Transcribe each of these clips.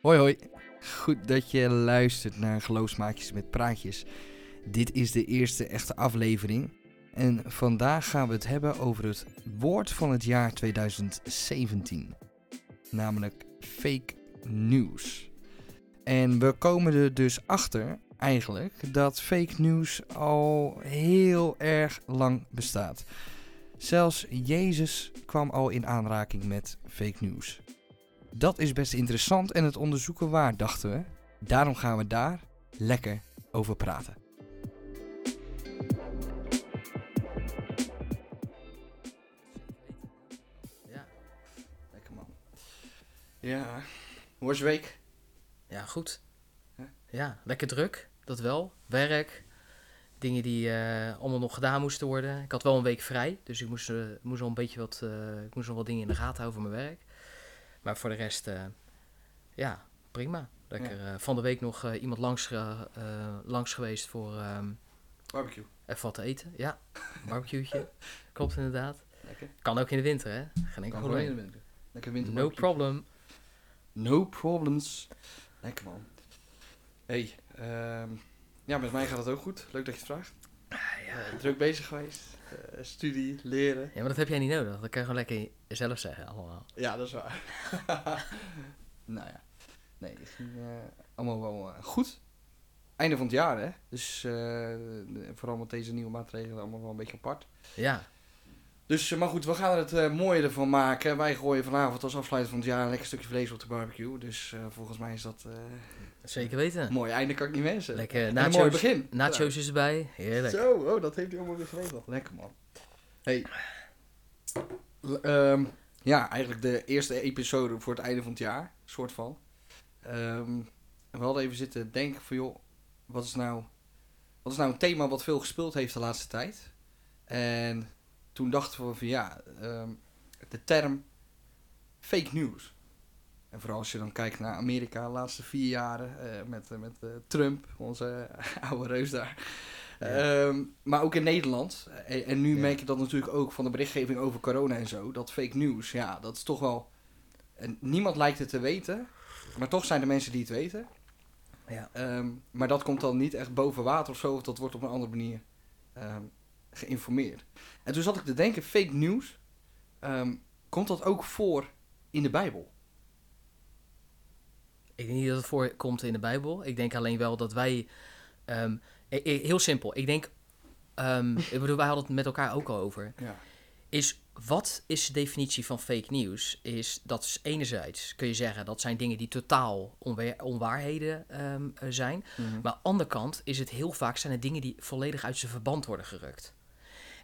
Hoi hoi. Goed dat je luistert naar Geloofsmaakjes met Praatjes. Dit is de eerste echte aflevering. En vandaag gaan we het hebben over het woord van het jaar 2017. Namelijk fake news. En we komen er dus achter, eigenlijk, dat fake news al heel erg lang bestaat. Zelfs Jezus kwam al in aanraking met fake news. Dat is best interessant en het onderzoeken waard, dachten we. Daarom gaan we daar lekker over praten. Ja. Lekker man. Ja, hoe was je week? Ja, goed. Ja? Lekker druk. Dat wel. Werk. Dingen die eh, allemaal nog gedaan moesten worden. Ik had wel een week vrij. Dus ik moest, eh, moest wel een beetje wat, eh, ik moest nog wat dingen in de gaten houden voor mijn werk. Maar voor de rest, eh, ja, prima. Lekker. eh, van de week nog eh, iemand langs, langs geweest voor ehm, Barbecue. even wat te eten. Ja, barbecue'tje. Klopt inderdaad. Lekker. Kan ook in de winter, hè? Geen enkel gewoon in de probleem. winter. Lekker winter No problem. No problems. Lekker man. Hey, ehm, ja, met mij gaat het ook goed. Leuk dat je het vraagt. Eh, druk bezig geweest. Eh, studie, leren. Ja, maar dat heb jij niet nodig. Dat kan je gewoon lekker zelf zeggen allemaal. Ja, dat is waar. nou ja. Nee, het ging eh, allemaal wel eh, goed. Einde van het jaar, hè. Dus vooral met deze nieuwe maatregelen allemaal wel een beetje apart. Ja, Dus, maar goed, we gaan er het mooie ervan maken. Wij gooien vanavond als afsluiting van het jaar een lekker stukje vlees op de barbecue. Dus volgens mij is dat zeker weten. mooi einde, kan ik niet wensen. Lekker een mooi nachos, begin. nachos is erbij. Heerlijk. Zo, oh, dat heeft hij allemaal weer geregeld. Lekker man. Hey. Ehm, ja, eigenlijk de eerste episode voor het einde van het jaar, soort van. Ehm, we hadden even zitten denken van joh, wat is nou, wat is nou een thema wat veel gespeeld heeft de laatste tijd? En toen dachten we van ja, ehm, de term fake news. En vooral als je dan kijkt naar Amerika de laatste vier jaren eh, met, eh, met eh, Trump, onze oude reus daar. Ja. Ehm, maar ook in Nederland. En, en nu Ja. merk je dat natuurlijk ook van de berichtgeving over corona en zo. Dat fake news, ja, dat is toch wel... En niemand lijkt het te weten. Maar toch zijn er mensen die het weten. Ja. Ehm, maar dat komt dan niet echt boven water of zo. Of dat wordt op een andere manier ehm, geïnformeerd. En toen zat ik te denken, fake news. komt dat ook voor in de Bijbel? Ik denk niet dat het voorkomt in de Bijbel. Ik denk alleen wel dat wij... ehm, e- e- heel simpel. Ik denk... ehm, ik bedoel, wij hadden het met elkaar ook al over. Ja. Is, wat is de definitie van fake news? Is dat is enerzijds kun je zeggen... dat zijn dingen die totaal onwa- onwaarheden ehm, eh, zijn. Maar aan de andere kant is het heel vaak zijn het dingen die volledig uit zijn verband worden gerukt.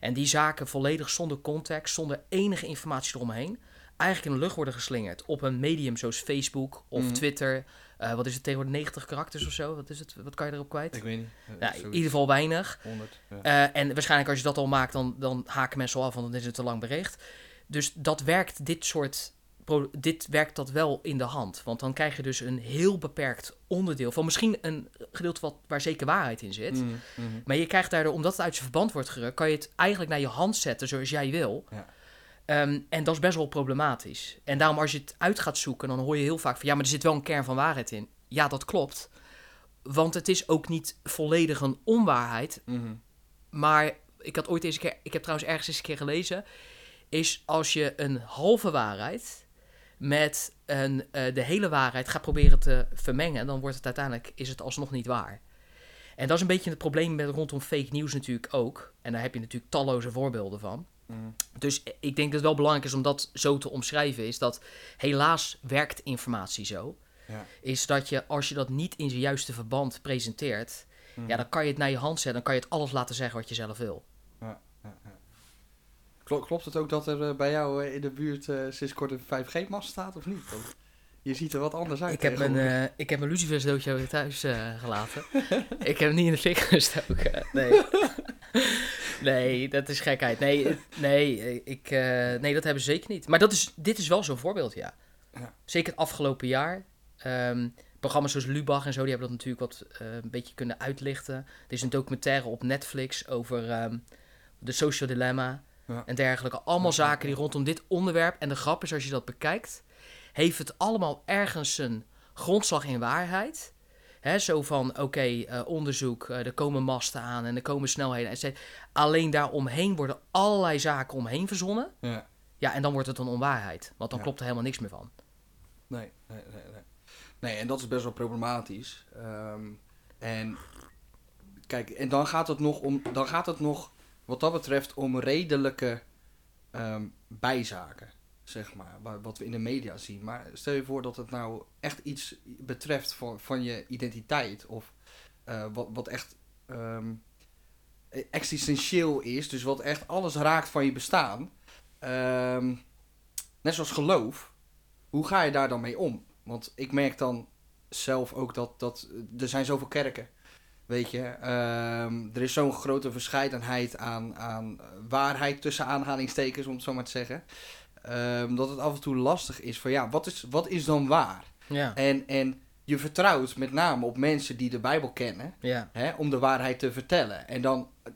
En die zaken volledig zonder context, zonder enige informatie eromheen, eigenlijk in de lucht worden geslingerd op een medium zoals Facebook of Mhm. Twitter. Eh, wat is het tegenwoordig, 90 karakters of zo? Wat, is het? wat kan je erop kwijt? Ik weet niet. Ja, in ieder geval weinig. 100. Ja. Eh, en waarschijnlijk als je dat al maakt, dan, dan haken mensen al af, want dan is het te lang bericht. Dus dat werkt dit soort. Dit werkt dat wel in de hand. Want dan krijg je dus een heel beperkt onderdeel van misschien een gedeelte wat, waar zeker waarheid in zit. Mhm, mhm. Maar je krijgt daardoor, omdat het uit zijn verband wordt gerukt, kan je het eigenlijk naar je hand zetten zoals jij wil. Ja. Ehm, en dat is best wel problematisch. En daarom als je het uit gaat zoeken, dan hoor je heel vaak van ja, maar er zit wel een kern van waarheid in. Ja, dat klopt. Want het is ook niet volledig een onwaarheid. Mhm. Maar ik had ooit eens een keer, ik heb trouwens ergens eens een keer gelezen, is als je een halve waarheid met een, eh, de hele waarheid gaat proberen te vermengen, dan wordt het uiteindelijk, is het alsnog niet waar. En dat is een beetje het probleem met rondom fake news natuurlijk ook. En daar heb je natuurlijk talloze voorbeelden van. Mhm. Dus ik denk dat het wel belangrijk is om dat zo te omschrijven. Is dat helaas werkt informatie zo. Ja. Is dat je als je dat niet in zijn juiste verband presenteert. Mhm. Ja, dan kan je het naar je hand zetten. Dan kan je het alles laten zeggen wat je zelf wil. Ja, ja, ja. Klo- Klopt het ook dat er eh, bij jou eh, in de buurt eh, sinds kort een 5G-mast staat of niet? Want je ziet er wat anders uit. Ik heb, mijn, eh ik heb mijn thuis gelaten. ik heb hem niet in de fik gestoken. Nee. nee, dat is gekheid. Nee, nee, ik, eh, nee, dat hebben ze zeker niet. Maar dat is, dit is wel zo'n voorbeeld, ja. Ja. Zeker het afgelopen jaar. Ehm, programma's zoals Lubach en zo, die hebben dat natuurlijk wat eh, een beetje kunnen uitlichten. Er is een documentaire op Netflix over ehm, de social dilemma Ja. en dergelijke. Allemaal Ja, zaken die rondom dit onderwerp. En de grap is, als je dat bekijkt, heeft het allemaal ergens een grondslag in waarheid. Hè, zo van, oké, eh, onderzoek, eh, er komen masten aan en er komen snelheden. et cetera. Alleen daaromheen worden allerlei zaken omheen verzonnen. Ja. Ja, en dan wordt het een onwaarheid. Want dan Ja. klopt er helemaal niks meer van. Nee, nee, nee, nee. Nee, en dat is best wel problematisch. Ehm, en kijk, en dan gaat het nog om, dan gaat het nog, wat dat betreft, om redelijke ehm, bijzaken, zeg maar, wa- wat we in de media zien. Maar stel je voor dat het nou echt iets betreft van, van je identiteit, of eh, wat, wat echt ehm, existentieel is, dus wat echt alles raakt van je bestaan. Ehm, net zoals geloof hoe ga je daar dan mee om? Want ik merk dan zelf ook dat, dat er zijn zoveel kerken. Weet je, Ehm, er is zo'n grote verscheidenheid aan, aan waarheid tussen aanhalingstekens, om het zo maar te zeggen. Ehm, dat het af en toe lastig is van ja, wat is, wat is dan waar? Ja, En, en je vertrouwt met name op mensen die de Bijbel kennen, ja, hè, om de waarheid te vertellen. En dan, eh,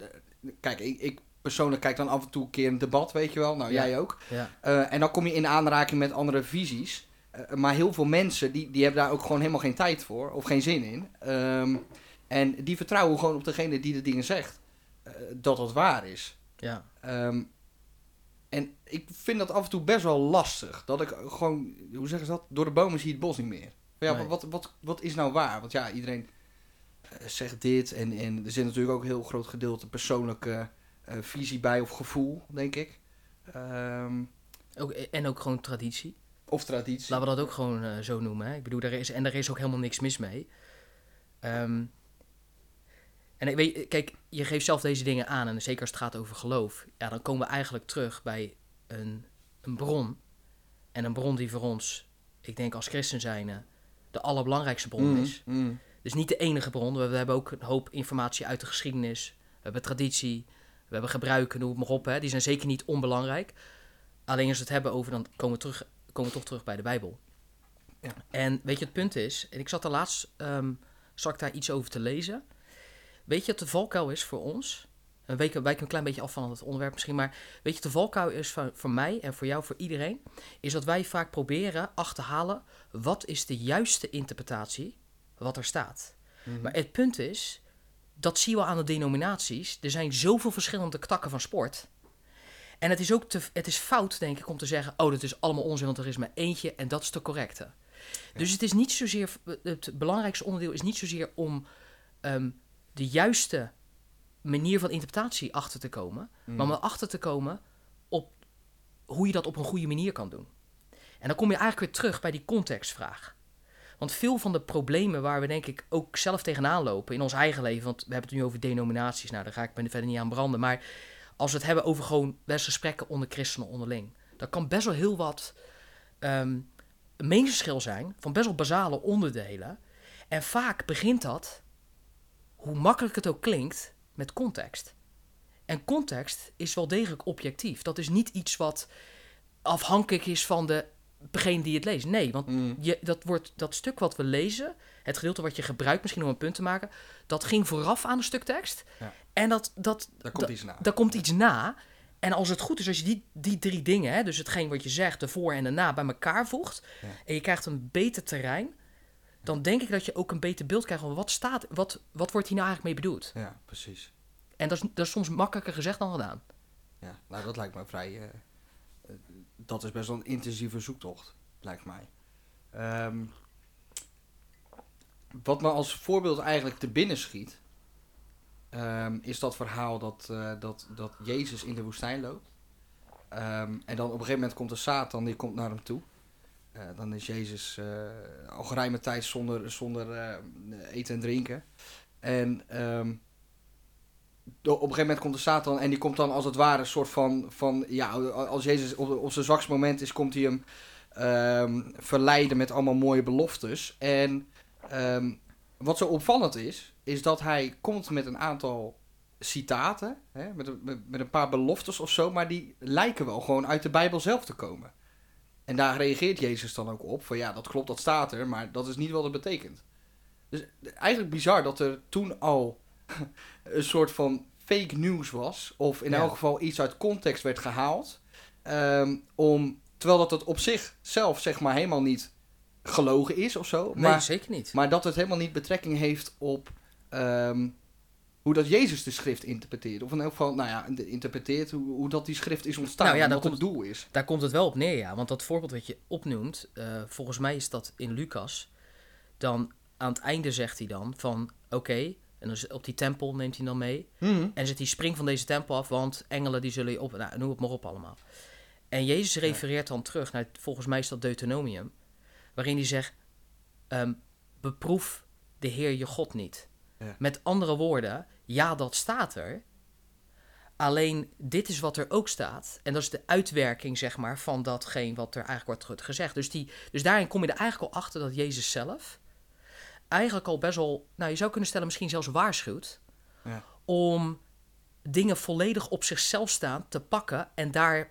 kijk, ik, ik persoonlijk kijk dan af en toe een keer een debat, weet je wel. Nou, Ja. jij ook. ja. Eh, en dan kom je in aanraking met andere visies. Eh, maar heel veel mensen die, die hebben daar ook gewoon helemaal geen tijd voor of geen zin in. Ehm, en die vertrouwen gewoon op degene die de dingen zegt. eh, dat het waar is. ja. Ehm, en ik vind dat af en toe best wel lastig. Dat ik gewoon, hoe zeggen ze dat? Door de bomen zie je het bos niet meer. Ja, Nee. wat, wat, wat is nou waar? Want ja, iedereen eh, zegt dit. En, en er zit natuurlijk ook een heel groot gedeelte persoonlijke eh, visie bij of gevoel, denk ik. Ehm, Ook, en ook gewoon traditie. of traditie. Laten we dat ook gewoon eh, zo noemen. Hè? Ik bedoel, daar is, en daar is ook helemaal niks mis mee. Ehm, en ik weet, kijk, je geeft zelf deze dingen aan. En zeker als het gaat over geloof. Ja, dan komen we eigenlijk terug bij een, een bron. En een bron die voor ons, ik denk als christen zijn, de allerbelangrijkste bron Mm, is. mm. Dus niet de enige bron. We, hebben ook een hoop informatie uit de geschiedenis. We hebben traditie. We hebben gebruiken, noem het maar op. Hè. Die zijn zeker niet onbelangrijk. Alleen als we het hebben over, dan komen we, terug, komen we toch terug bij de Bijbel. Ja. En weet je, het punt is, en ik zat er laatst, ehm zat ik daar iets over te lezen. Weet je wat de valkuil is voor ons? We wijken, een klein beetje af van het onderwerp misschien, maar weet je, de valkuil is voor, voor mij en voor jou, voor iedereen, is dat wij vaak proberen achterhalen, wat is de juiste interpretatie wat er staat. Mhm. Maar het punt is, dat zie je wel aan de denominaties. Er zijn zoveel verschillende takken van sport. En het is ook te, het is fout, denk ik, om te zeggen: oh, dat is allemaal onzin, want er is maar eentje en dat is de correcte. Dus het is niet zozeer, het belangrijkste onderdeel is niet zozeer om ehm, de juiste manier van interpretatie achter te komen, Mm. maar om erachter te komen op hoe je dat op een goede manier kan doen. En dan kom je eigenlijk weer terug bij die contextvraag. Want veel van de problemen waar we denk ik ook zelf tegenaan lopen in ons eigen leven, want we hebben het nu over denominaties, nou daar ga ik me verder niet aan branden, maar als we het hebben over gewoon best gesprekken onder christenen onderling, dan kan best wel heel wat een meningsverschil zijn van best wel basale onderdelen. En vaak begint dat, hoe makkelijk het ook klinkt, met context. En context is wel degelijk objectief. Dat is niet iets wat afhankelijk is van de, degene die het leest. Nee, want Mm. je, dat, wordt, dat stuk wat we lezen, het gedeelte wat je gebruikt misschien om een punt te maken, dat ging vooraf aan een stuk tekst. Ja. En dat, dat, Daar komt da- iets na. daar komt iets na. En als het goed is, als je die, die drie dingen, hè, dus hetgeen wat je zegt, de voor en de na, bij elkaar voegt, Ja. en je krijgt een beter terrein, dan denk ik dat je ook een beter beeld krijgt van wat staat, wat, wat wordt hier nou eigenlijk mee bedoeld. Ja, precies. En dat is, dat is soms makkelijker gezegd dan gedaan. Ja, nou dat lijkt me vrij. eh, eh, dat is best wel een intensieve zoektocht, lijkt mij. Ehm, wat me als voorbeeld eigenlijk te binnen schiet, ehm, is dat verhaal dat, eh, dat, dat Jezus in de woestijn loopt. Ehm, en dan op een gegeven moment komt de Satan, die komt naar hem toe. Eh, dan is Jezus eh, al geruime tijd zonder, zonder eh, eten en drinken. En ehm, op een gegeven moment komt de Satan en die komt dan als het ware een soort van, van ja, als Jezus op, zijn zwakste moment is, komt hij hem ehm, verleiden met allemaal mooie beloftes. En ehm, wat zo opvallend is, is dat hij komt met een aantal citaten, hè, met, met een paar beloftes of zo, maar die lijken wel gewoon uit de Bijbel zelf te komen. En daar reageert Jezus dan ook op, van ja, dat klopt, dat staat er, maar dat is niet wat het betekent. Dus eigenlijk bizar dat er toen al een soort van fake news was. Of in Ja. elk geval iets uit context werd gehaald. ehm, om, terwijl dat het op zich zelf zeg maar helemaal niet gelogen is of zo. Nee, maar, zeker niet. maar dat het helemaal niet betrekking heeft op ehm, hoe dat Jezus de schrift interpreteert. Of in elk geval, nou ja, interpreteert hoe, hoe dat die schrift is ontstaan. Nou ja, en wat het doel is. Daar komt het wel op neer, ja. Want dat voorbeeld wat je opnoemt, eh, volgens mij is dat in Lucas. Dan aan het einde zegt hij dan van, oké, en dan op die tempel neemt hij dan mee. Mhm. En zegt hij, spring van deze tempel af, want engelen die zullen je op... Nou, noem het maar op allemaal. En Jezus refereert dan terug naar, volgens mij is dat Deuteronomium, waarin hij zegt, ehm, beproef de Heer je God niet. Ja. Met andere woorden, ja, dat staat er. Alleen, dit is wat er ook staat. En dat is de uitwerking, zeg maar, van datgene wat er eigenlijk wordt gezegd. Dus, die, dus daarin kom je er eigenlijk al achter dat Jezus zelf eigenlijk al best wel, nou je zou kunnen stellen, misschien zelfs waarschuwt Ja. om dingen volledig op zichzelf staan te pakken en daar,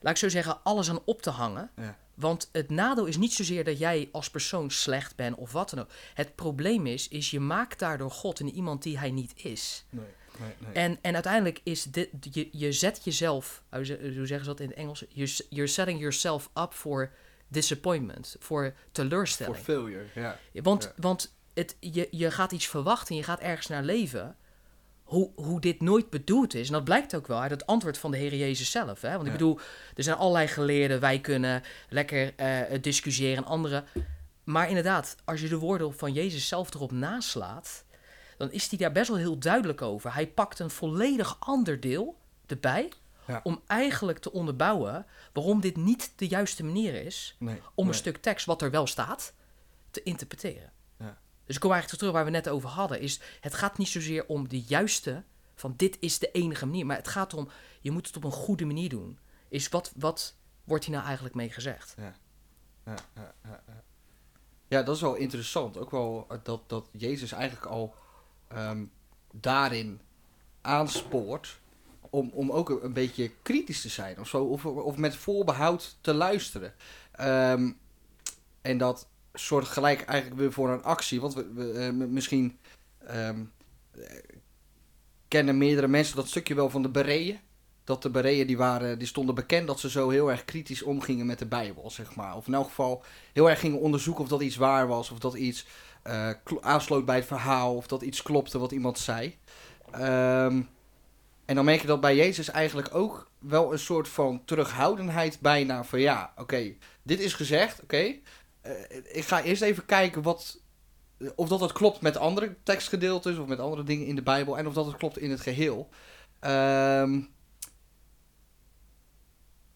laat ik zo zeggen, alles aan op te hangen. Ja. Want het nadeel is niet zozeer dat jij als persoon slecht bent of wat dan ook. Het probleem is, is je maakt daardoor God in iemand die hij niet is. Nee, nee, nee. En, en uiteindelijk is dit, je, je zet jezelf, hoe ze- hoe zeggen ze dat in het Engels? You're, you're setting yourself up for disappointment, voor teleurstelling. Voor failure, ja. Want, Ja. want het, je, je gaat iets verwachten en je gaat ergens naar leven. Hoe, hoe dit nooit bedoeld is. En dat blijkt ook wel uit het antwoord van de Heer Jezus zelf. Hè? Want ik bedoel, er zijn allerlei geleerden. Wij kunnen lekker eh discussiëren en anderen. Maar inderdaad, als je de woorden van Jezus zelf erop naslaat... dan is hij daar best wel heel duidelijk over. Hij pakt een volledig ander deel erbij... Ja. om eigenlijk te onderbouwen waarom dit niet de juiste manier is Nee, om nee. een stuk tekst wat er wel staat te interpreteren. Dus ik kom eigenlijk terug waar we net over hadden. Is, het gaat niet zozeer om de juiste, van dit is de enige manier. Maar het gaat om, je moet het op een goede manier doen. Is wat, wat wordt hier nou eigenlijk mee gezegd? Ja, ja, ja, ja. ja, dat is wel interessant. Ook wel eh, dat, dat Jezus eigenlijk al ehm, daarin aanspoort om, om ook een, een beetje kritisch te zijn of zo. Of, of met voorbehoud te luisteren. Ehm, en dat soort gelijk eigenlijk weer voor een actie. Want we, eh, misschien eh, kennen meerdere mensen dat stukje wel van de Bereeën. Dat de Bereeën die, waren, die stonden bekend dat ze zo heel erg kritisch omgingen met de Bijbel, zeg maar. Of in elk geval heel erg gingen onderzoeken of dat iets waar was. Of dat iets eh, aansloot bij het verhaal. Of dat iets klopte wat iemand zei. Ehm, en dan merk je dat bij Jezus eigenlijk ook wel een soort van terughoudendheid bijna. Van ja, oké, dit is gezegd, oké. Ik ga eerst even kijken wat, of dat het klopt met andere tekstgedeeltes of met andere dingen in de Bijbel. En of dat het klopt in het geheel. Ehm,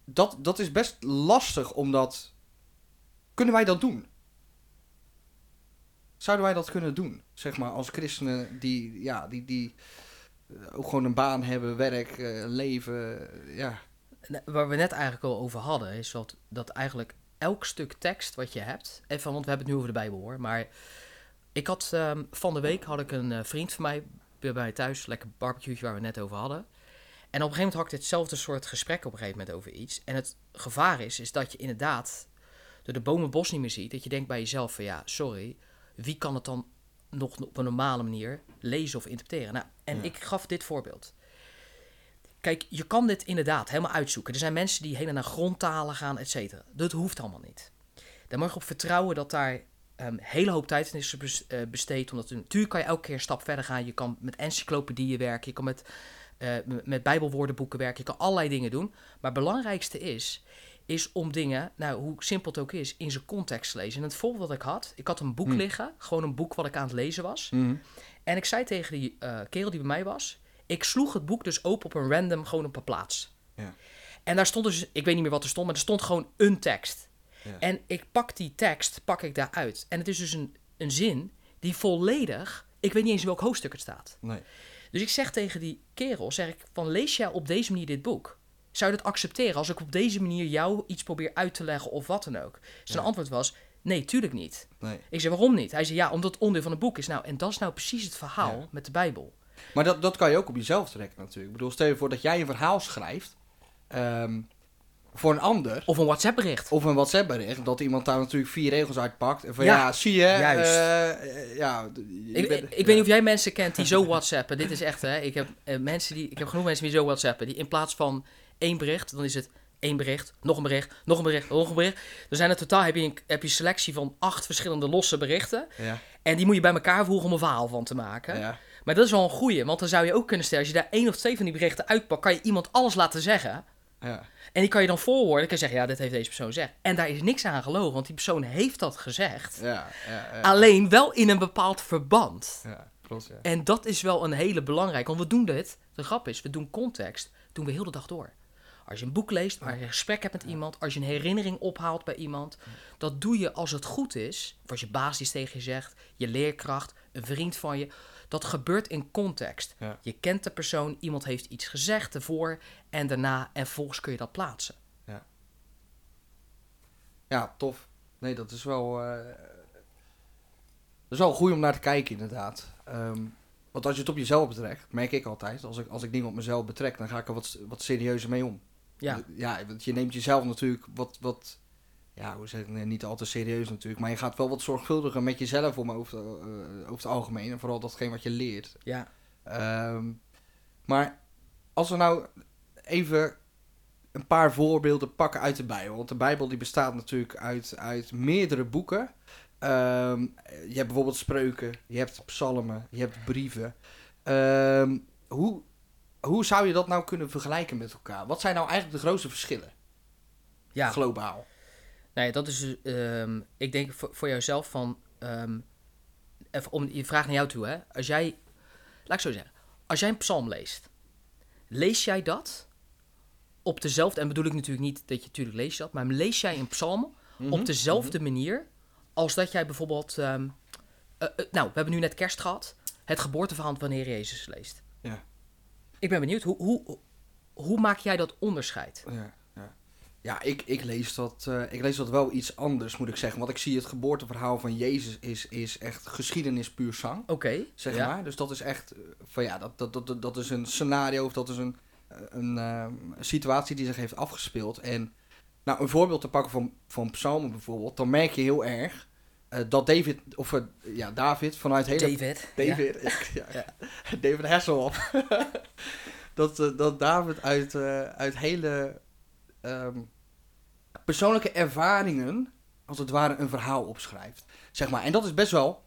dat, dat is best lastig, omdat... Kunnen wij dat doen? Zouden wij dat kunnen doen? Zeg maar, als christenen die, ja, die, die eh, ook gewoon een baan hebben, werk, eh, leven, eh, ja. Waar we net eigenlijk al over hadden, is dat, dat eigenlijk elk stuk tekst wat je hebt, even, want we hebben het nu over de Bijbel hoor, maar ik had ehm, van de week had ik een eh, vriend van mij bij mij thuis, lekker barbecue waar we het net over hadden. En op een gegeven moment had ik ditzelfde soort gesprek op een gegeven moment over iets. En het gevaar is, is dat je inderdaad door de bomen bos niet meer ziet. Dat je denkt bij jezelf van ja, sorry, wie kan het dan nog op een normale manier lezen of interpreteren? Nou, en Ja. ik gaf dit voorbeeld. Kijk, je kan dit inderdaad helemaal uitzoeken. Er zijn mensen die helemaal naar grondtalen gaan, et cetera. Dat hoeft allemaal niet. Daar mag je op vertrouwen dat daar een hele hoop tijd in is eh, besteed. Omdat natuurlijk kan je elke keer een stap verder gaan. Je kan met encyclopedieën werken. Je kan met, eh, met bijbelwoordenboeken werken. Je kan allerlei dingen doen. Maar het belangrijkste is, is om dingen, nou hoe simpel het ook is, in zijn context te lezen. En het voorbeeld dat ik had, ik had een boek Hmm. liggen. Gewoon een boek wat ik aan het lezen was. En ik zei tegen die eh, kerel die bij mij was, ik sloeg het boek dus open op een random, gewoon op een plaats. Ja. En daar stond dus, ik weet niet meer wat er stond, maar er stond gewoon een tekst. Ja. En ik pak die tekst, pak ik daaruit. En het is dus een, een zin die volledig, ik weet niet eens in welk hoofdstuk het staat. Nee. Dus ik zeg tegen die kerel, zeg ik van lees jij op deze manier dit boek? Zou je dat accepteren als ik op deze manier jou iets probeer uit te leggen of wat dan ook? Zijn Ja. antwoord was, nee, tuurlijk niet. nee. Ik zei, waarom niet? Hij zei, ja, omdat het onderdeel van het boek is. Nou, en dat is nou precies het verhaal Ja. met de Bijbel. Maar dat, dat kan je ook op jezelf trekken natuurlijk. Ik bedoel, stel je voor dat jij een verhaal schrijft ehm, voor een ander. Of een WhatsApp-bericht. Of een WhatsApp bericht, dat iemand daar natuurlijk vier regels uitpakt. En van Ja, ja, zie je. juist. eh, ja, je Ik, bent- ik, weet niet of jij mensen kent die zo WhatsAppen. Dit is echt, hè. Ik heb, eh, mensen die, ik heb genoeg mensen die zo WhatsAppen. Die in plaats van één bericht, dan is het één bericht, nog een bericht, nog een bericht, nog een bericht. Dan zijn er totaal, heb je een, heb je selectie van acht verschillende losse berichten. Ja. En die moet je bij elkaar voegen om een verhaal van te maken. Ja. Maar dat is wel een goeie, want dan zou je ook kunnen stellen, als je daar één of twee van die berichten uitpakt, kan je iemand alles laten zeggen. Ja. En die kan je dan voorwoorden. Kan je zeggen, ja, dit heeft deze persoon gezegd. En daar is niks aan gelogen, want die persoon heeft dat gezegd. Ja. Ja. Alleen wel in een bepaald verband. Ja. Klopt, ja. En dat is wel een hele belangrijke, want we doen dit. De grap is, we doen context, doen we heel de dag door. Als je een boek leest, als je een gesprek hebt met iemand, als je een herinnering ophaalt bij iemand, dat doe je als het goed is. Of als je baas iets tegen je zegt, je leerkracht, een vriend van je. Dat gebeurt in context. Ja. Je kent de persoon, iemand heeft iets gezegd ervoor en daarna en volgens kun je dat plaatsen. Ja, tof. Nee, dat is wel. eh, dat is wel goed om naar te kijken, inderdaad. Ehm, want als je het op jezelf betrekt, merk ik altijd. Als ik, als ik dingen op mezelf betrek, dan ga ik er wat, wat serieuzer mee om. Ja, Ja, want je neemt jezelf natuurlijk wat. wat ja, hoe zeg ik? Niet al te serieus natuurlijk. Maar je gaat wel wat zorgvuldiger met jezelf om over, het, eh, over het algemeen. En vooral datgene wat je leert. ja, Ehm, maar als we nou even een paar voorbeelden pakken uit de Bijbel. Want de Bijbel die bestaat natuurlijk uit, uit meerdere boeken. Ehm, je hebt bijvoorbeeld spreuken, je hebt psalmen, je hebt brieven. Ehm, hoe, hoe zou je dat nou kunnen vergelijken met elkaar? Wat zijn nou eigenlijk de grootste verschillen, ja. globaal? Nee, dat is, ehm, ik denk voor, voor jouzelf van, ehm, even om je vraag naar jou toe, hè. Als jij, laat ik zo zeggen, als jij een psalm leest, lees jij dat op dezelfde, en bedoel ik natuurlijk niet dat je natuurlijk lees je dat, maar lees jij een psalm Mhm. op dezelfde manier als dat jij bijvoorbeeld, ehm, eh, eh, nou, we hebben nu net kerst gehad, het geboorteverhaal van Heer Jezus leest. Ja. Ik ben benieuwd, hoe, hoe, hoe maak jij dat onderscheid? Ja, ja. ik, ik, lees dat, eh, ik lees dat wel iets anders, moet ik zeggen. Want ik zie het geboorteverhaal van Jezus is, is echt geschiedenis puur zang. Oké, Zeg ja. maar. Dus dat is echt eh, van ja, dat, dat, dat, dat is een scenario of dat is een, eh, een situatie die zich heeft afgespeeld. En nou, een voorbeeld te pakken van, van psalmen bijvoorbeeld, dan merk je heel erg dat David, of ja, David vanuit hele David. David, ja. Ja. David Hasselhoff. dat, dat David uit, uit hele ehm, persoonlijke ervaringen, als het ware, een verhaal opschrijft. Zeg maar. En dat is best wel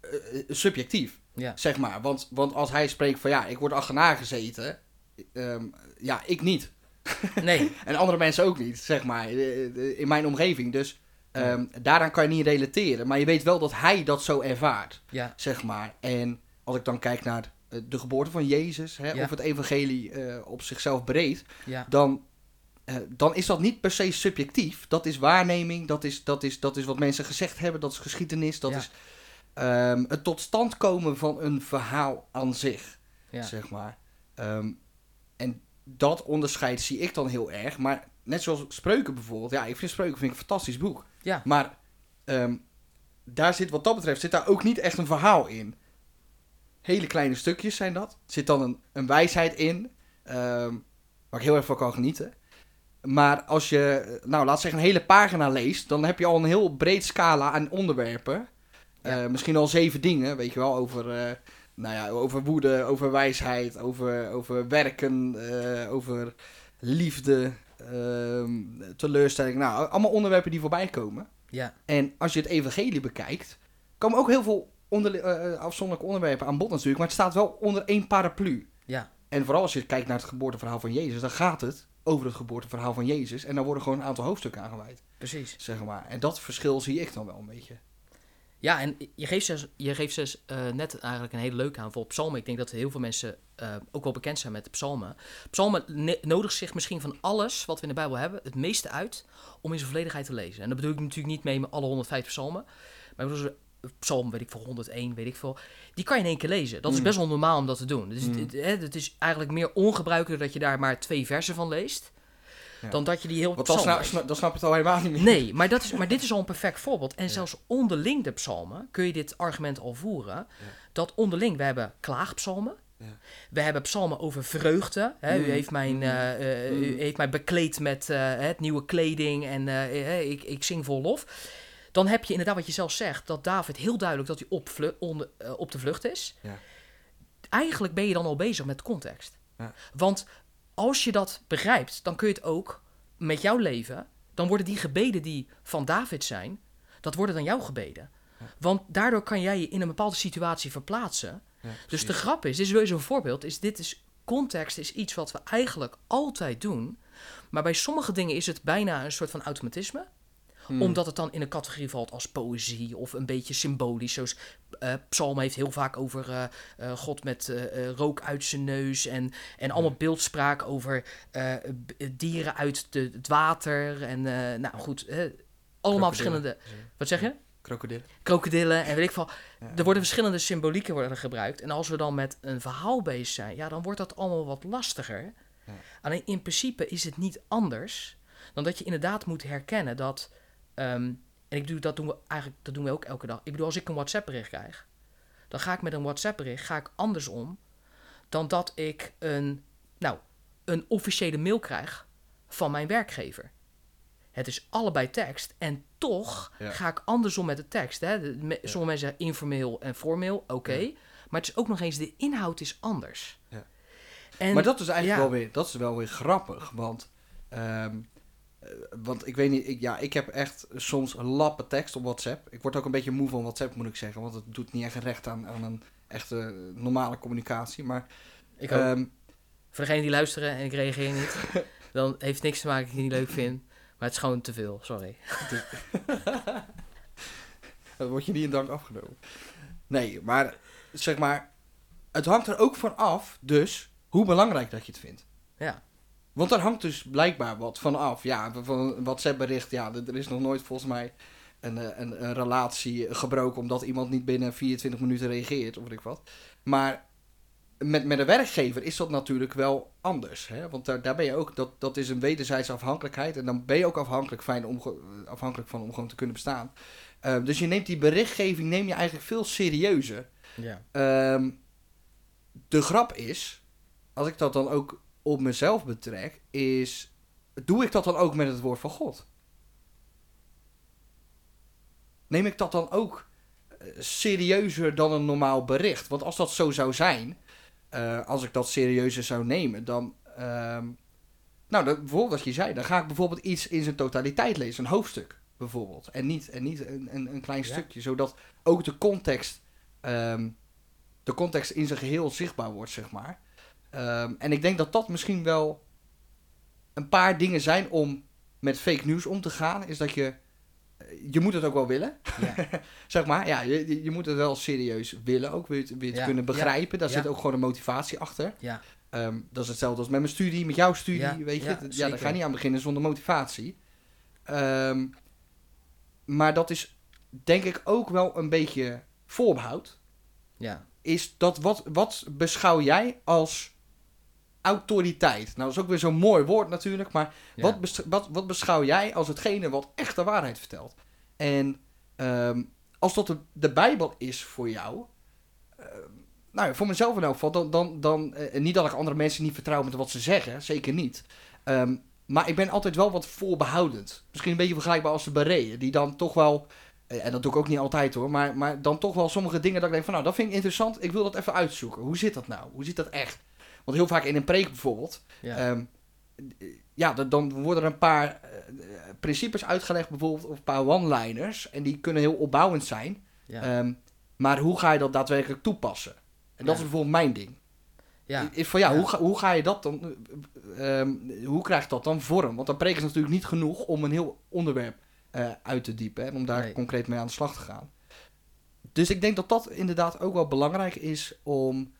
eh, eh, subjectief, Ja. zeg maar. Want, want als hij spreekt van ja, ik word achterna gezeten, ehm, ja, ik niet. Nee, En andere mensen ook niet, zeg maar, eh, in mijn omgeving. Dus ehm, daaraan kan je niet relateren. Maar je weet wel dat hij dat zo ervaart ja. zeg maar. En als ik dan kijk naar de geboorte van Jezus, hè, Ja. of het evangelie op zichzelf breed, Ja, dan, eh, dan is dat niet per se subjectief. Dat is waarneming, dat is, dat is, dat is wat mensen gezegd hebben, dat is geschiedenis, dat Ja. is ehm, het tot stand komen van een verhaal aan zich, ja. zeg maar. Ehm, en dat onderscheid zie ik dan heel erg, maar net zoals Spreuken bijvoorbeeld, ja, ik vind Spreuken vind ik een fantastisch boek. ja. Maar ehm, daar zit wat dat betreft zit daar ook niet echt een verhaal in. Hele kleine stukjes zijn dat. Er zit dan een, een wijsheid in, waar ik heel erg van kan genieten. Maar als je, nou laat zeggen, een hele pagina leest, dan heb je al een heel breed scala aan onderwerpen. Ja. Eh, misschien al zeven dingen, weet je wel, over, eh, nou ja, over woede, over wijsheid, over, over werken, eh, over liefde, ehm, teleurstelling. Nou, allemaal onderwerpen die voorbij komen. Ja, En als je het evangelie bekijkt, komen ook heel veel onder, afzonderlijke onderwerpen aan bod natuurlijk. Maar het staat wel onder één paraplu. ja, En vooral als je kijkt naar het geboorteverhaal van Jezus, dan gaat het over het geboorteverhaal van Jezus. En daar worden gewoon een aantal hoofdstukken aan gewijd, precies. zeg maar. En dat verschil zie ik dan wel een beetje. Ja, en je geeft dus, je geeft dus eh, net eigenlijk een hele leuke aan voor psalmen. Ik denk dat heel veel mensen eh, ook wel bekend zijn met de psalmen. Psalmen nodigen zich misschien van alles wat we in de Bijbel hebben het meeste uit om in zijn volledigheid te lezen. En dat bedoel ik natuurlijk niet mee met alle 105 psalmen. Maar zo- psalm, weet ik veel, 101, weet ik veel. Die kan je in één keer lezen. Dat is Mm. best wel normaal om dat te doen. Dus Mm. het, het, het is eigenlijk meer ongebruikelijk dat je daar maar twee versen van leest. Ja. Dan dat je die heel Want dan psalm snap, dan je het al helemaal niet meer. Nee, maar, dat is, maar dit is al een perfect voorbeeld. En zelfs onderling de psalmen kun je dit argument al voeren. Dat onderling, we hebben klaagpsalmen. We hebben psalmen over vreugde. Hè? U, Mm, heeft mijn, mm, eh, eh, u mm. heeft mij bekleed met eh, het nieuwe kleding en ik, ik zing vol lof. Dan heb je inderdaad wat je zelf zegt, dat David heel duidelijk dat hij op, eh, op de vlucht is. Ja. Eigenlijk ben je dan al bezig met context. Ja. Want als je dat begrijpt, dan kun je het ook met jouw leven, dan worden die gebeden die van David zijn, dat worden dan jouw gebeden. Want daardoor kan jij je in een bepaalde situatie verplaatsen. Dus de grap is, dit is weer zo'n voorbeeld, is dit is context is iets wat we eigenlijk altijd doen. Maar bij sommige dingen is het bijna een soort van automatisme. Hmm. Omdat het dan in een categorie valt als poëzie of een beetje symbolisch. Zoals eh, Psalm heeft heel vaak over eh, eh, God met rook uit zijn neus. En, en allemaal beeldspraak over dieren uit de, het water. En nou goed, allemaal verschillende. Wat zeg je? Krokodillen. krokodillen en weet ik veel. Ja. Er worden verschillende symbolieken worden gebruikt. En als we dan met een verhaal bezig zijn, ja, dan wordt dat allemaal wat lastiger. Ja. Alleen in principe is het niet anders dan dat je inderdaad moet herkennen dat. Ehm, en ik doe, dat doen we eigenlijk, dat doen we ook elke dag. Ik bedoel, als ik een WhatsApp bericht krijg, dan ga ik met een WhatsApp bericht ga ik anders om dan dat ik een, nou, een officiële mail krijg van mijn werkgever. Het is allebei tekst en toch Ja. ga ik anders om met de tekst. Hè? Ja. Sommige mensen zeggen informeel en formeel, oké. Ja. Maar het is ook nog eens, de inhoud is anders. En, maar dat is eigenlijk wel, weer, dat is wel weer grappig. Want, ehm, eh, want ik weet niet, ik, ja, ik heb echt soms lappen tekst op WhatsApp. Ik word ook een beetje moe van WhatsApp, moet ik zeggen. Want het doet niet echt recht aan, aan een echte normale communicatie. Maar ik ook. ehm, Voor degenen die luisteren en ik reageer niet, dan heeft niks te maken dat ik het niet leuk vind. Maar het is gewoon te veel, sorry. dan word je niet in dank afgenomen. Nee, maar zeg maar, het hangt er ook van af, dus hoe belangrijk dat je het vindt. Ja, Want daar hangt dus blijkbaar wat van af. Ja, van een WhatsApp-bericht, ja, er is nog nooit volgens mij een, eh, een, een relatie gebroken omdat iemand niet binnen 24 minuten reageert, of weet ik wat. Maar met, met een werkgever is dat natuurlijk wel anders. Hè? Want daar, daar ben je ook, dat, dat is een wederzijdse afhankelijkheid. En dan ben je ook afhankelijk, fijn om, afhankelijk van om gewoon te kunnen bestaan. Eh, dus je neemt die berichtgeving neem je eigenlijk veel serieuzer. ja. Ehm, de grap is, als ik dat dan ook op mezelf betrek, is, doe ik dat dan ook met het woord van God? Neem ik dat dan ook eh, serieuzer dan een normaal bericht? Want als dat zo zou zijn, eh, als ik dat serieuzer zou nemen, dan, ehm, nou, dat, bijvoorbeeld wat je zei, dan ga ik bijvoorbeeld iets in zijn totaliteit lezen, een hoofdstuk bijvoorbeeld, en niet, en niet een, een, een klein Ja. stukje, zodat ook de context ehm, de context in zijn geheel zichtbaar wordt, zeg maar. Ehm, en ik denk dat dat misschien wel een paar dingen zijn om met fake news om te gaan. Is dat je, eh, je moet het ook wel willen, ja. zeg maar. Ja, je, je- moet het wel serieus willen ook. Wil je het, wil je het Ja, kunnen begrijpen. Daar zit ook gewoon een motivatie achter. ja. Ehm, dat is hetzelfde als met mijn studie, met jouw studie, Ja, weet je. ja, Ja, daar ga je niet aan beginnen zonder motivatie. Ehm, maar dat is denk ik ook wel een beetje voorbehoud ja. is dat wat, wat beschouw jij als autoriteit? Nou, dat is ook weer zo'n mooi woord natuurlijk, maar Ja. wat, bes- wat, wat beschouw jij als hetgene wat echt de waarheid vertelt? En ehm, als dat de, de Bijbel is voor jou, ehm, nou ja, voor mezelf in elk geval, dan, dan, dan eh, niet dat ik andere mensen niet vertrouw met wat ze zeggen, zeker niet. Ehm, maar ik ben altijd wel wat voorbehoudend. Misschien een beetje vergelijkbaar als de Bereeën, die dan toch wel, eh, en dat doe ik ook niet altijd hoor, maar, maar dan toch wel sommige dingen dat ik denk van nou, dat vind ik interessant, ik wil dat even uitzoeken. Hoe zit dat nou? Hoe zit dat echt? Want heel vaak in een preek bijvoorbeeld, Ja. Ehm, ja, dan- worden er een paar eh, principes uitgelegd, bijvoorbeeld, of een paar one-liners. En die kunnen heel opbouwend zijn. ja. Ehm, maar hoe ga je dat daadwerkelijk toepassen? En dat Ja. is bijvoorbeeld mijn ding. ja. Is van ja, Ja. Hoe, ga, hoe ga je dat dan, ehm, hoe krijgt dat dan vorm? Want dan preken is natuurlijk niet genoeg om een heel onderwerp eh, uit te diepen en om daar Nee. concreet mee aan de slag te gaan. Dus ik denk dat dat inderdaad ook wel belangrijk is om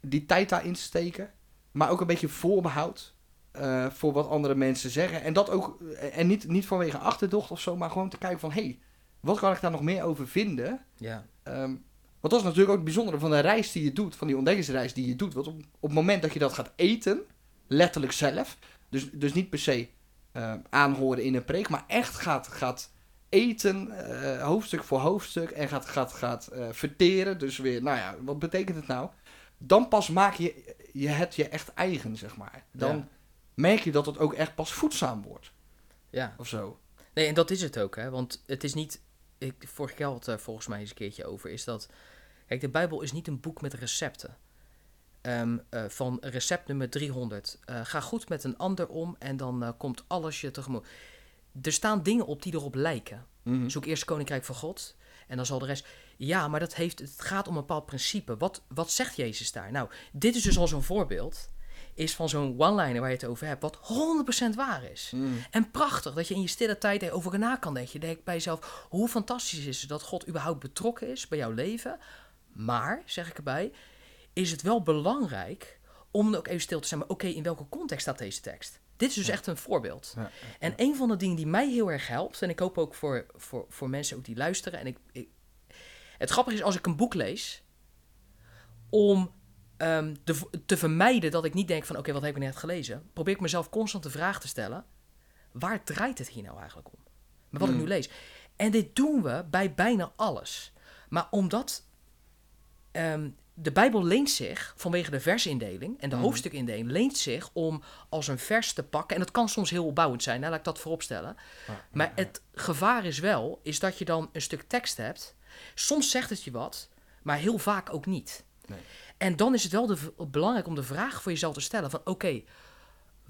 die tijd daarin te steken, maar ook een beetje voorbehoud eh, voor wat andere mensen zeggen. En dat ook, en niet, niet vanwege achterdocht of zo, maar gewoon te kijken van hé, hey, wat kan ik daar nog meer over vinden? ja. Ehm, want dat is natuurlijk ook het bijzondere van de reis die je doet, van die ontdekkingsreis die je doet. Want op, op het moment dat je dat gaat eten, letterlijk zelf, dus, dus niet per se eh, aanhoren in een preek, maar echt gaat, gaat eten, eh, hoofdstuk voor hoofdstuk, en gaat, gaat, gaat eh, verteren. Dus weer, nou ja, wat betekent het nou? Dan pas maak je, je het je echt eigen, zeg maar. Dan Ja. merk je dat het ook echt pas voedzaam wordt, ja. of zo. Nee, en dat is het ook, hè. Want het is niet... Ik, vorige keer had er volgens mij eens een keertje over, is dat... Kijk, de Bijbel is niet een boek met recepten. ehm, eh, van recept nummer 300. Eh, ga goed met een ander om en dan eh, komt alles je tegemoet. Er staan dingen op die erop lijken. Mhm. Zoek eerst het koninkrijk van God en dan zal de rest. Ja, maar dat heeft, het gaat om een bepaald principe. Wat, wat zegt Jezus daar? Nou, dit is dus al zo'n voorbeeld. Is van zo'n one-liner waar je het over hebt, wat 100% waar is. Mhm. En prachtig dat je in je stille tijd erover na kan denken. Je denkt bij jezelf, hoe fantastisch is het dat God überhaupt betrokken is bij jouw leven. Maar, zeg ik erbij, is het wel belangrijk om ook even stil te zijn. Maar oké, in welke context staat deze tekst? Dit is dus Ja. echt een voorbeeld. Ja, En een van de dingen die mij heel erg helpt, en ik hoop ook voor, voor, voor mensen ook die luisteren. En ik, ik, het grappige is als ik een boek lees, om ehm, de, te vermijden dat ik niet denk van oké, wat heb ik net gelezen, probeer ik mezelf constant de vraag te stellen, waar draait het hier nou eigenlijk om? Met wat ik Mm. nu lees. En dit doen we bij bijna alles. Maar omdat ehm, de Bijbel leent zich, vanwege de versindeling en de Mhm. hoofdstukindeling, leent zich om als een vers te pakken. En dat kan soms heel opbouwend zijn, hè, laat ik dat vooropstellen. Maar het gevaar is wel, is dat je dan een stuk tekst hebt. Soms zegt het je wat, maar heel vaak ook niet. Nee. En dan is het wel de, belangrijk om de vraag voor jezelf te stellen van oké,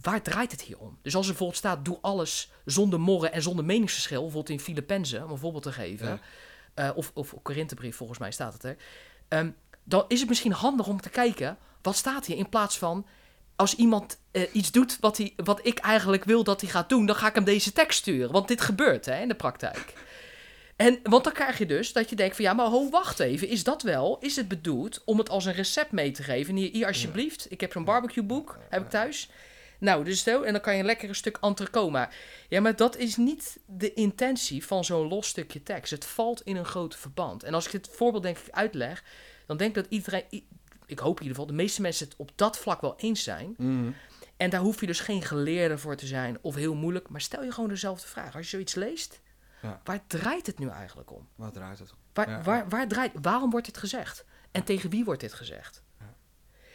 waar draait het hier om? Dus als er bijvoorbeeld staat, doe alles zonder morren en zonder meningsverschil, bijvoorbeeld in Filippenzen, om een voorbeeld te geven, Ja. eh, of, of Korinthebrief volgens mij staat het er, Ehm, dan is het misschien handig om te kijken, wat staat hier in plaats van, als iemand eh, iets doet wat, hij, wat ik eigenlijk wil dat hij gaat doen, dan ga ik hem deze tekst sturen. Want dit gebeurt hè, in de praktijk. En, want dan krijg je dus dat je denkt van ja, maar ho, wacht even. Is dat wel, is het bedoeld om het als een recept mee te geven? En hier, hier alsjeblieft, ik heb zo'n barbecueboek, heb ik thuis. Nou, dus zo, en dan kan je een lekker stuk entrecote maken. Ja, maar dat is niet de intentie van zo'n los stukje tekst. Het valt in een groot verband. En als ik dit voorbeeld denk ik uitleg, dan denk ik dat iedereen, ik hoop in ieder geval, de meeste mensen het op dat vlak wel eens zijn. Mhm. En daar hoef je dus geen geleerde voor te zijn of heel moeilijk. Maar stel je gewoon dezelfde vraag. Als je zoiets leest, Ja. waar draait het nu eigenlijk om? Wat draait het om? Waar, Ja. waar, waar draait, waarom wordt dit gezegd? En tegen wie wordt dit gezegd?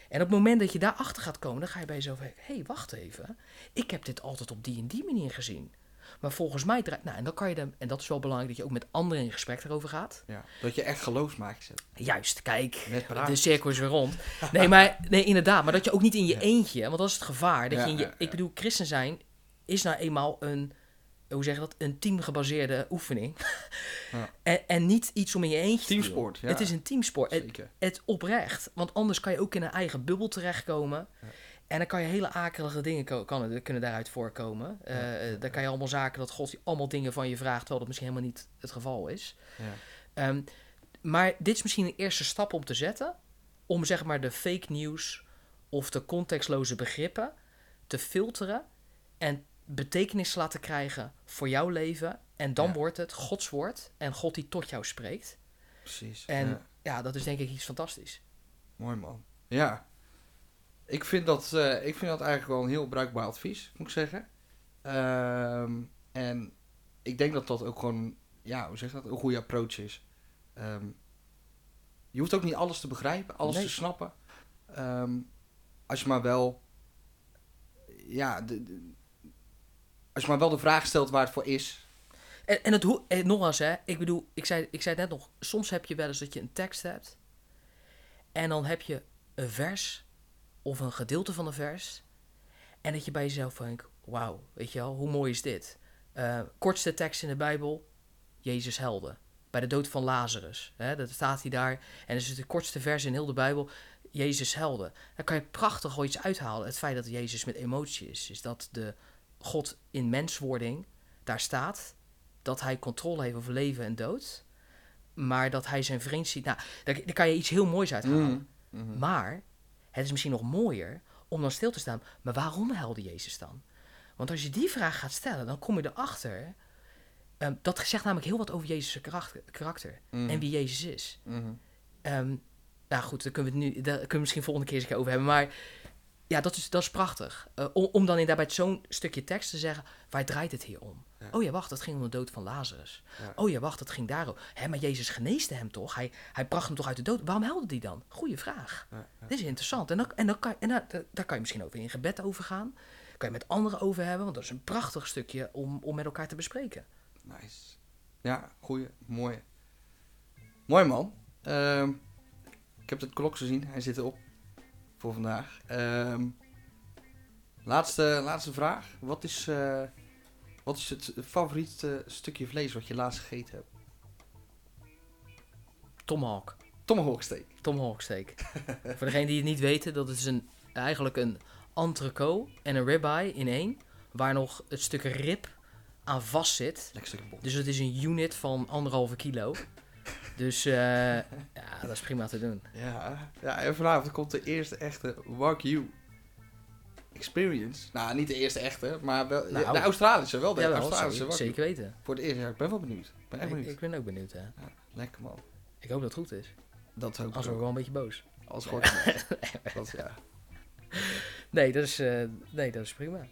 En op het moment dat je daarachter gaat komen, dan ga je bij jezelf hé, hey, wacht even. Ik heb dit altijd op die en die manier gezien. Maar volgens mij draait... Nou, en dan kan je dan... En dat is wel belangrijk dat je ook met anderen in gesprek erover gaat. Ja. Dat je echt geloofsmaakjes hebt. Juist, kijk, de cirkel is weer rond. Nee, maar nee, inderdaad. Maar dat je ook niet in je Ja. eentje, want dat is het gevaar. Dat Ja, je in je. Ik bedoel, christen zijn is nou eenmaal een, hoe zeg je dat, een teamgebaseerde oefening. Ja. en, en niet iets om in je eentje te doen. Teamsport, ja. Het is een teamsport. Het, Zeker. het oprecht. Want anders kan je ook in een eigen bubbel terechtkomen. Ja. En dan kan je hele akelige dingen kan, kunnen daaruit voorkomen. Eh, dan kan je allemaal zaken dat God allemaal dingen van je vraagt, terwijl dat misschien helemaal niet het geval is. Ja. Ehm, maar dit is misschien een eerste stap om te zetten. Om zeg maar de fake news of de contextloze begrippen te filteren. En betekenis te laten krijgen voor jouw leven. En dan Ja. wordt het Gods woord en God die tot jou spreekt. Precies. En Ja. ja, dat is denk ik iets fantastisch. Mooi man. Ja. Ik vind, dat, eh, ik vind dat eigenlijk wel een heel bruikbaar advies, moet ik zeggen. Ehm, en ik denk dat dat ook gewoon, ja, hoe zeg je dat, een goede approach is. Ehm, je hoeft ook niet alles te begrijpen, alles Nee. te snappen. Ehm, als je maar wel, ja, de, de- als je maar wel de vraag stelt waar het voor is. En, en het hoe, en nog eens, hè, ik bedoel, ik zei, ik zei het net nog, soms heb je wel eens dat je een tekst hebt. En dan heb je een vers of een gedeelte van een vers. En dat je bij jezelf denkt, wauw, weet je wel, hoe mooi is dit? Eh, kortste tekst in de Bijbel, Jezus helde. Bij de dood van Lazarus, hè, dat staat hij daar. En dat is de kortste vers in heel de Bijbel, Jezus helde. Daar kan je prachtig wel iets uithalen. Het feit dat Jezus met emotie is, is dat de God in menswording daar staat dat hij controle heeft over leven en dood. Maar dat hij zijn vriend ziet. Nou, daar, daar kan je iets heel moois uithalen. Mhm. Mhm. Maar het is misschien nog mooier om dan stil te staan. Maar waarom helde Jezus dan? Want als je die vraag gaat stellen, dan kom je erachter. ehm, dat zegt namelijk heel wat over Jezus' karakter, karakter en wie Jezus is. Mhm. Ehm, nou goed, daar kunnen we het nu, daar kunnen we misschien volgende keer eens over hebben. Maar ja, dat is, dat is prachtig. Eh, om, om dan inderdaad bij zo'n stukje tekst te zeggen, waar draait het hier om? Ja. Oh ja, wacht, het ging om de dood van Lazarus. Ja. Oh ja, wacht, het ging daarom. Hé, maar Jezus geneesde hem toch? Hij, hij bracht hem toch uit de dood? Waarom helde hij dan? Goeie vraag. Ja. Dit is interessant. En, dan, en, dan kan, en daar, daar kan je misschien over in gebed over gaan. Kan je met anderen over hebben, want dat is een prachtig stukje om, om met elkaar te bespreken. Nice. Ja, goeie, mooi. Mooi man. Ehm, ik heb het klok gezien, hij zit erop. Voor vandaag. Ehm, laatste, laatste vraag. Wat is, eh, wat is het favoriete stukje vlees wat je laatst gegeten hebt? Tomahawk. Tomahawk steak. Tomahawk steak. Voor degenen die het niet weten, dat is een, eigenlijk een entrecote en een ribeye in één. Waar nog het stuk rib aan vast zit. Lekker stukje bot. Dus het is een unit van anderhalve kilo. Dus eh, ja, dat is prima te doen. Ja, ja, en vanavond komt de eerste echte Wagyu experience. Nou, niet de eerste echte, maar wel Nou, de Australische, wel de Ja, wel, Australische zeker, weten. Voor het eerst, ja, ik ben wel benieuwd. Ik ben echt benieuwd. ik ben ook benieuwd, hè. Ja, lekker man. Ik hoop dat het goed is. Dat hoop ik Als we ook. wel een beetje boos. Als goed. dat, ja. Nee, dat is, eh, nee, dat is prima.